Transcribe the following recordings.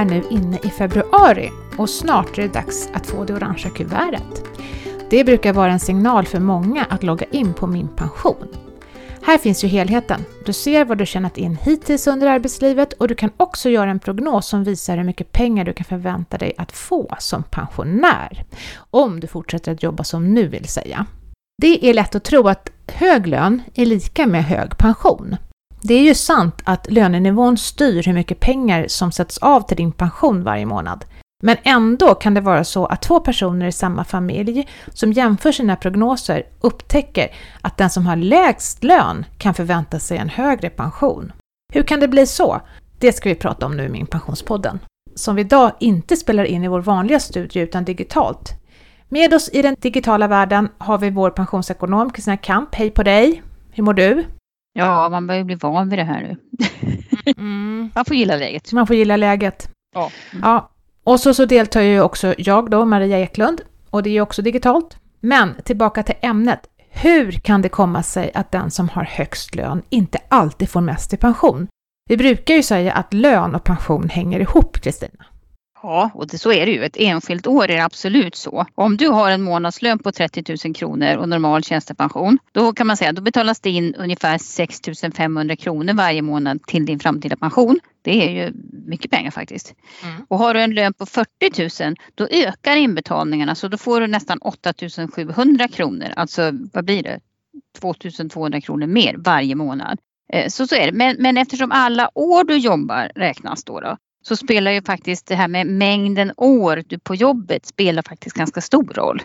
är nu inne i februari och snart är det dags att få det orangea kuvertet. Det brukar vara en signal för många att logga in på Min pension. Här finns ju helheten. Du ser vad du tjänat in hittills under arbetslivet och du kan också göra en prognos som visar hur mycket pengar du kan förvänta dig att få som pensionär. Om du fortsätter att jobba som nu vill säga. Det är lätt att tro att hög lön är lika med hög pension. Det är ju sant att lönenivån styr hur mycket pengar som sätts av till din pension varje månad. Men ändå kan det vara så att två personer i samma familj som jämför sina prognoser upptäcker att den som har lägst lön kan förvänta sig en högre pension. Hur kan det bli så? Det ska vi prata om nu i Min Pensionspodden, som vi idag inte spelar in i vår vanliga studio utan digitalt. Med oss i den digitala världen har vi vår pensionsekonom Kristina Kamp. Hej på dig! Hur mår du? Ja, man börjar bli van vid det här nu. Mm. Man får gilla läget. Man får gilla läget. Ja. ja. Och så, så deltar ju också jag då, Maria Eklund, och det är ju också digitalt. Men tillbaka till ämnet. Hur kan det komma sig att den som har högst lön inte alltid får mest i pension? Vi brukar ju säga att lön och pension hänger ihop, Kristina. Ja, och det, så är det ju. Ett enskilt år är det absolut så. Om du har en månadslön på 30 000 kronor och normal tjänstepension, då kan man säga då betalas det in ungefär 6 500 kronor varje månad till din framtida pension. Det är ju mycket pengar faktiskt. Mm. Och har du en lön på 40 000 då ökar inbetalningarna så då får du nästan 8 700 kronor. Alltså vad blir det? 2 200 kronor mer varje månad. Eh, så, så är det. Men, men eftersom alla år du jobbar räknas då, då så spelar ju faktiskt det här med mängden år du på jobbet spelar faktiskt ganska stor roll.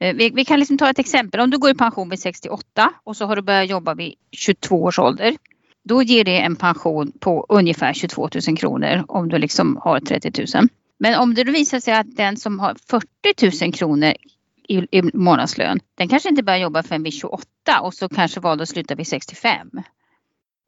Eh, vi, vi, kan liksom ta ett exempel. Om du går i pension vid 68 och så har du börjat jobba vid 22 års ålder. Då ger det en pension på ungefär 22 000 kronor om du liksom har 30 000. Men om det visar sig att den som har 40 000 kronor i, i månadslön, den kanske inte börjar jobba förrän vid 28 och så kanske valde att sluta vid 65.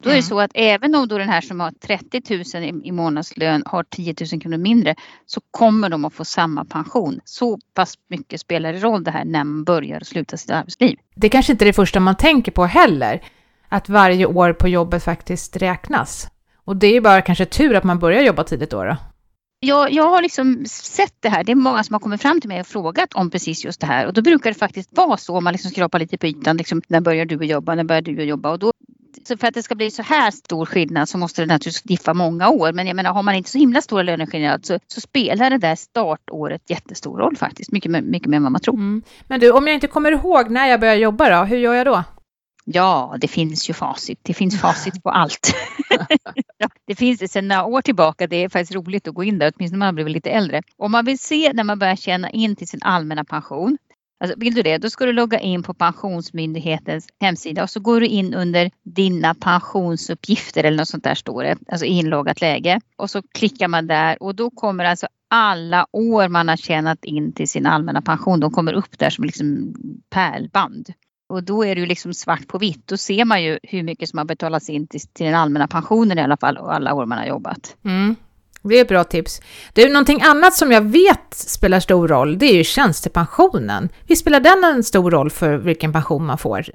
Då är det mm. så att även om då den här som har 30 000 i, i månadslön har 10 000 kronor mindre så kommer de att få samma pension. Så pass mycket spelar det roll det här när man börjar och slutar sitt arbetsliv. Det kanske inte är det första man tänker på heller, att varje år på jobbet faktiskt räknas. Och det är bara kanske tur att man börjar jobba tidigt då. då. Jag, jag har liksom sett det här. Det är många som har kommit fram till mig och frågat om precis just det här. Och då brukar det faktiskt vara så om man liksom skrapar lite på ytan. Liksom, när börjar du att jobba? När börjar du att jobba? Och då så för att det ska bli så här stor skillnad så måste det naturligtvis diffa många år. Men jag menar har man inte så himla stora löneskillnader så, så spelar det där startåret jättestor roll faktiskt. Mycket, mycket mer än vad man tror. Mm. Men du, om jag inte kommer ihåg när jag börjar jobba då, hur gör jag då? Ja, det finns ju facit. Det finns facit på allt. det finns det sedan några år tillbaka. Det är faktiskt roligt att gå in där, åtminstone när man blivit lite äldre. Om man vill se när man börjar tjäna in till sin allmänna pension Alltså vill du det, då ska du logga in på Pensionsmyndighetens hemsida och så går du in under dina pensionsuppgifter eller något sånt där står det, alltså inloggat läge. Och så klickar man där och då kommer alltså alla år man har tjänat in till sin allmänna pension, de kommer upp där som liksom pärlband. Och då är det ju liksom svart på vitt. Då ser man ju hur mycket som har betalats in till, till den allmänna pensionen i alla fall och alla år man har jobbat. Mm. Det är ett bra tips. Det är någonting annat som jag vet spelar stor roll, det är ju tjänstepensionen. Visst spelar den en stor roll för vilken pension man får?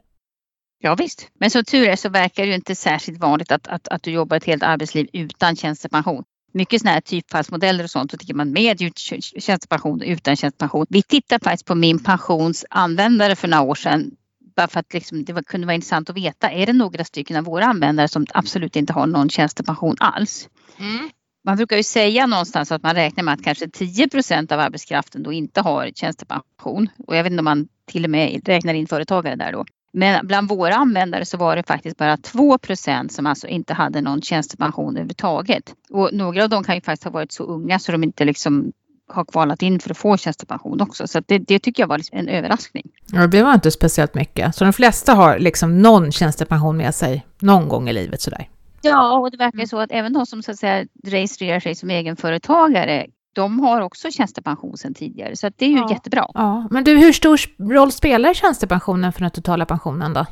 Ja visst, men som tur är så verkar det ju inte särskilt vanligt att, att, att du jobbar ett helt arbetsliv utan tjänstepension. Mycket sådana här typfallsmodeller och sånt, så tycker man med tjänstepension utan tjänstepension. Vi tittade faktiskt på min pensions användare för några år sedan bara för att liksom, det kunde vara intressant att veta, är det några stycken av våra användare som absolut inte har någon tjänstepension alls? Mm man brukar ju säga någonstans att man räknar med att kanske 10% av arbetskraften då inte har tjänstepension. Och jag vet inte om man till och med räknar in företagare där då. Men bland våra användare så var det faktiskt bara 2% som alltså inte hade någon tjänstepension överhuvudtaget. Och några av dem kan ju faktiskt ha varit så unga så de inte liksom har kvalat in för att få tjänstepension också. Så det, det tycker jag var liksom en överraskning. Ja, det var inte speciellt mycket. Så de flesta har liksom någon tjänstepension med sig någon gång i livet sådär. Ja, och det verkar mm. så att även de som så att säga registrerar sig som egenföretagare de har också tjänstepension sedan tidigare, så det är ju ja. jättebra. Ja, men du, hur stor roll spelar tjänstepensionen för den totala pensionen då?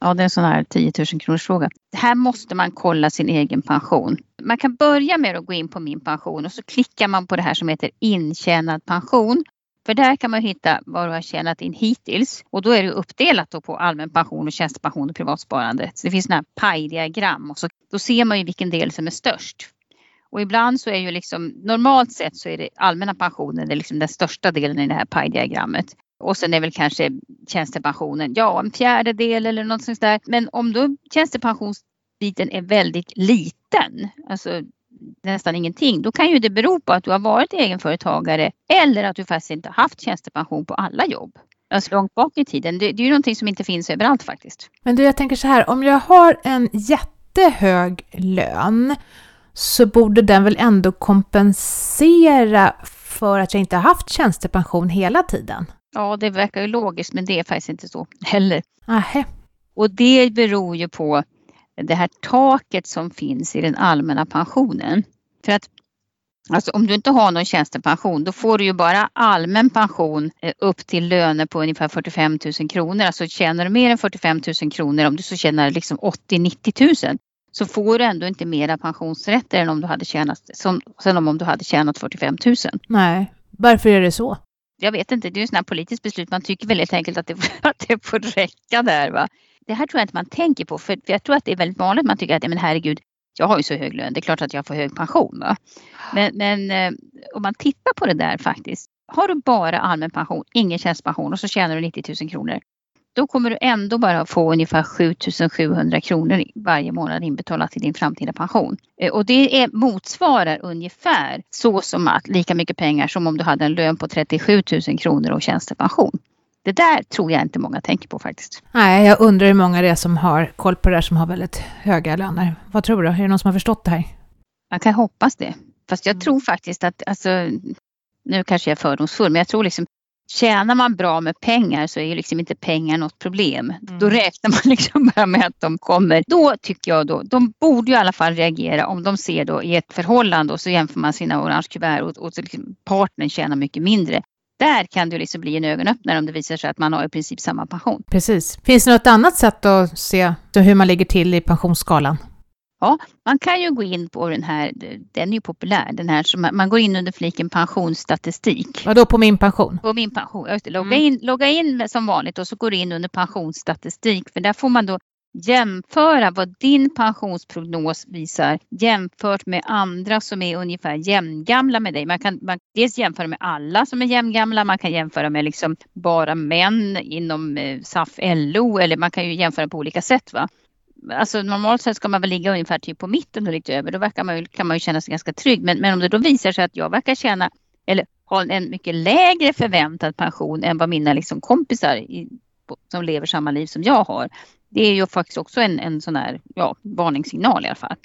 Ja, det är en sån här 10 000 kronors fråga. Här måste man kolla sin egen pension. Man kan börja med att gå in på min pension och så klickar man på det här som heter intjänad pension. För där kan man hitta vad du har tjänat in hittills och då är det uppdelat då på allmän pension och tjänstepension och privatsparande. Så det finns sådana här pajdiagram och så, då ser man ju vilken del som är störst. Och ibland så är ju liksom normalt sett så är det allmänna pensionen det är liksom den största delen i det här pajdiagrammet. Och sen är väl kanske tjänstepensionen, ja en fjärdedel eller något sånt där. Men om då tjänstepensionsbiten är väldigt liten, alltså nästan ingenting, då kan ju det bero på att du har varit egenföretagare eller att du faktiskt inte har haft tjänstepension på alla jobb. Alltså långt bak i tiden. Det, det är ju någonting som inte finns överallt faktiskt. Men du, jag tänker så här, om jag har en jättehög lön så borde den väl ändå kompensera för att jag inte har haft tjänstepension hela tiden? Ja, det verkar ju logiskt, men det är faktiskt inte så heller. Aha. Och det beror ju på det här taket som finns i den allmänna pensionen. För att Alltså om du inte har någon tjänstepension då får du ju bara allmän pension eh, upp till löner på ungefär 45 000 kronor. Alltså tjänar du mer än 45 000 kronor, om du så tjänar liksom 80-90 000 så får du ändå inte mera pensionsrätter än om du hade tjänat, som, sen om du hade tjänat 45 000. Nej, varför är det så? Jag vet inte, det är ju sådana politiskt beslut. Man tycker väldigt enkelt att det, att det får räcka där. Va? Det här tror jag inte man tänker på för jag tror att det är väldigt vanligt. Man tycker att men herregud, jag har ju så hög lön, det är klart att jag får hög pension. Va? Men, men eh, om man tittar på det där faktiskt. Har du bara allmän pension, ingen tjänstepension och så tjänar du 90 000 kronor. Då kommer du ändå bara få ungefär 7 700 kronor varje månad inbetalat till din framtida pension. Eh, och det är, motsvarar ungefär så som att lika mycket pengar som om du hade en lön på 37 000 kronor och tjänstepension. Det där tror jag inte många tänker på faktiskt. Nej, jag undrar hur många det är som har koll på det där som har väldigt höga löner. Vad tror du? Är det någon som har förstått det här? Man kan hoppas det. Fast jag mm. tror faktiskt att, alltså, nu kanske jag är fördomsfull, men jag tror liksom Tjänar man bra med pengar så är ju liksom inte pengar något problem. Mm. Då räknar man liksom bara med att de kommer. Då tycker jag då, de borde ju i alla fall reagera om de ser då i ett förhållande och så jämför man sina orange kuvert och, och liksom partnern tjänar mycket mindre. Där kan det liksom bli en ögonöppnare om det visar sig att man har i princip samma pension. Precis. Finns det något annat sätt att se hur man ligger till i pensionsskalan? Ja, man kan ju gå in på den här, den är ju populär, den här som man går in under fliken pensionsstatistik. Vadå på min pension? På min pension. Logga, mm. in, logga in som vanligt och så går du in under pensionsstatistik för där får man då jämföra vad din pensionsprognos visar jämfört med andra som är ungefär jämngamla med dig. Man kan man, dels jämföra med alla som är jämngamla, man kan jämföra med liksom bara män inom eh, SAF LO eller man kan ju jämföra på olika sätt. Va? Alltså normalt sett ska man väl ligga ungefär typ på mitten och lite över. Då verkar man, kan man ju känna sig ganska trygg. Men, men om det då visar sig att jag verkar tjäna eller ha en mycket lägre förväntad pension än vad mina liksom kompisar i, som lever samma liv som jag har det är ju faktiskt också en, en sån här ja, varningssignal i alla fall.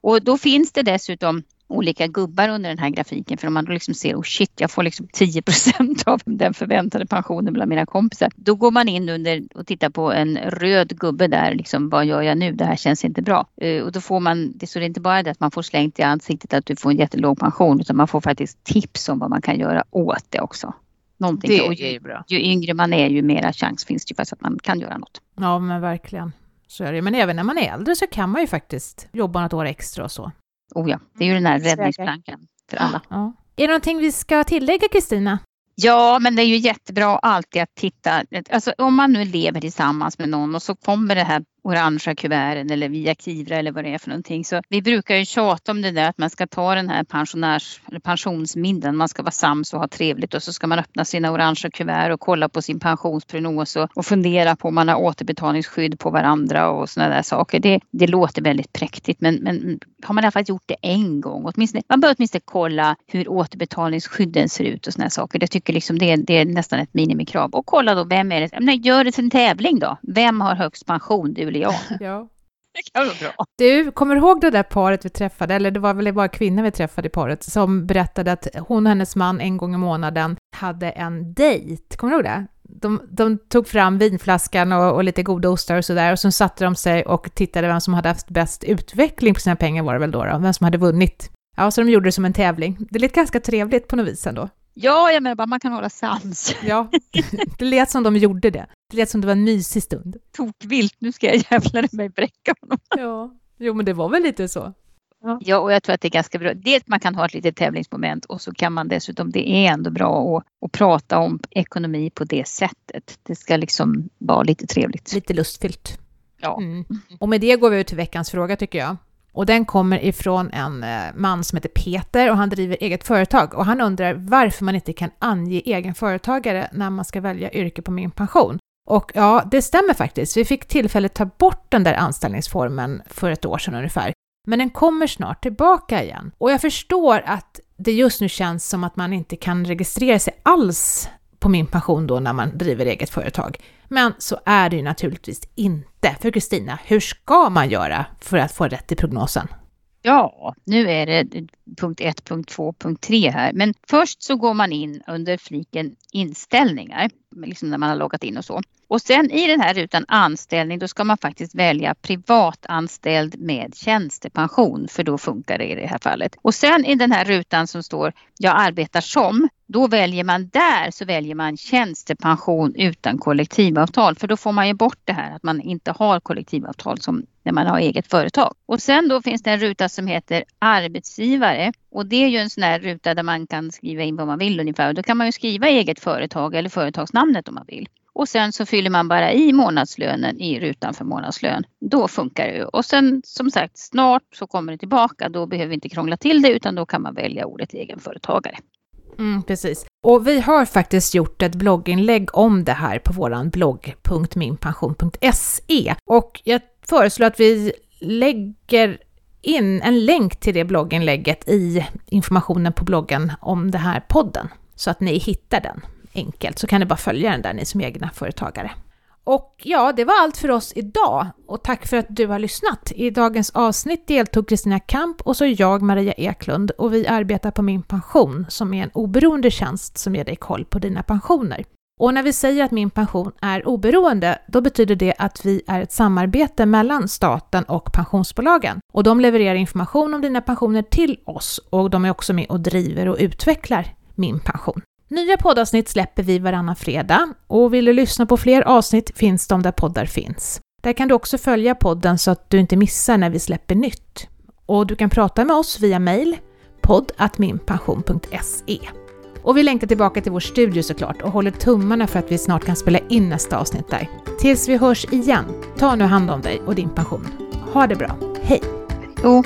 Och då finns det dessutom olika gubbar under den här grafiken för om man då liksom ser oh shit jag får liksom 10% av den förväntade pensionen bland mina kompisar. Då går man in under och tittar på en röd gubbe där liksom vad gör jag nu? Det här känns inte bra. Eh, och då får man, det är inte bara det att man får slängt i ansiktet att du får en jättelåg pension utan man får faktiskt tips om vad man kan göra åt det också. Någonting. Det är ju bra. Ju yngre man är ju mera chans finns det ju faktiskt att man kan göra något. Ja men verkligen. Så är det. Men även när man är äldre så kan man ju faktiskt jobba något år extra och så. Oh ja, det är ju den här räddningsplankan för alla. Ja. Är det någonting vi ska tillägga Kristina? Ja, men det är ju jättebra alltid att titta. Alltså om man nu lever tillsammans med någon och så kommer det här orangea kuverten eller via Kivra eller vad det är för någonting. Så vi brukar ju tjata om det där att man ska ta den här pensionärs eller pensionsmiddagen. Man ska vara sams och ha trevligt och så ska man öppna sina orangea kuvert och kolla på sin pensionsprognos och, och fundera på om man har återbetalningsskydd på varandra och sådana där saker. Det, det låter väldigt präktigt men, men har man i alla fall gjort det en gång, åtminstone, man bör åtminstone kolla hur återbetalningsskydden ser ut och sådana saker. Jag tycker liksom det, det är nästan ett minimikrav. Och kolla då, vem är det? Nej, gör det till en tävling då. Vem har högst pension? Du eller jag? Ja. Det kan vara bra. Du, kommer ihåg det där paret vi träffade, eller det var väl bara kvinnor vi träffade i paret, som berättade att hon och hennes man en gång i månaden hade en dejt, kommer du ihåg det? De, de tog fram vinflaskan och, och lite goda ostar och sådär och så satte de sig och tittade vem som hade haft bäst utveckling på sina pengar var det väl då, då vem som hade vunnit. Ja, så de gjorde det som en tävling. Det lät ganska trevligt på något vis ändå. Ja, jag menar bara man kan hålla sans. Ja, det lät som de gjorde det. Det lät som det var en mysig stund. Tokvilt, nu ska jag jävlar mig bräcka honom. Ja, jo men det var väl lite så. Ja. ja, och jag tror att det är ganska bra. Dels man kan ha ett litet tävlingsmoment och så kan man dessutom, det är ändå bra att, att prata om ekonomi på det sättet. Det ska liksom vara lite trevligt. Lite lustfyllt. Ja. Mm. Och med det går vi ut till veckans fråga tycker jag. Och den kommer ifrån en eh, man som heter Peter och han driver eget företag och han undrar varför man inte kan ange egen företagare när man ska välja yrke på min pension. Och ja, det stämmer faktiskt. Vi fick tillfälle att ta bort den där anställningsformen för ett år sedan ungefär. Men den kommer snart tillbaka igen. Och jag förstår att det just nu känns som att man inte kan registrera sig alls på min pension då när man driver eget företag. Men så är det ju naturligtvis inte. För Kristina, hur ska man göra för att få rätt i prognosen? Ja, nu är det punkt 1, punkt 2, punkt 3 här. Men först så går man in under fliken inställningar, liksom när man har loggat in och så. Och sen i den här rutan anställning, då ska man faktiskt välja privatanställd med tjänstepension, för då funkar det i det här fallet. Och sen i den här rutan som står jag arbetar som, då väljer man där så väljer man tjänstepension utan kollektivavtal, för då får man ju bort det här att man inte har kollektivavtal som när man har eget företag. Och sen då finns det en ruta som heter arbetsgivare och det är ju en sån här ruta där man kan skriva in vad man vill ungefär. Och då kan man ju skriva eget företag eller företagsnamnet om man vill. Och sen så fyller man bara i månadslönen i rutan för månadslön. Då funkar det ju. Och sen som sagt snart så kommer det tillbaka. Då behöver vi inte krångla till det utan då kan man välja ordet egenföretagare. Mm, precis. Och vi har faktiskt gjort ett blogginlägg om det här på vår blogg.minpension.se och jag föreslår att vi lägger in en länk till det blogginlägget i informationen på bloggen om den här podden så att ni hittar den enkelt så kan ni bara följa den där ni som egna företagare. Och ja, det var allt för oss idag och tack för att du har lyssnat. I dagens avsnitt deltog Kristina Kamp och så jag, Maria Eklund, och vi arbetar på Min Pension som är en oberoende tjänst som ger dig koll på dina pensioner. Och när vi säger att Min Pension är oberoende, då betyder det att vi är ett samarbete mellan staten och pensionsbolagen. Och de levererar information om dina pensioner till oss och de är också med och driver och utvecklar Min Pension. Nya poddavsnitt släpper vi varannan fredag och vill du lyssna på fler avsnitt finns de där poddar finns. Där kan du också följa podden så att du inte missar när vi släpper nytt. Och du kan prata med oss via mail, podd.minpension.se. Och vi längtar tillbaka till vår studio såklart och håller tummarna för att vi snart kan spela in nästa avsnitt där. Tills vi hörs igen, ta nu hand om dig och din pension. Ha det bra, hej! Jo.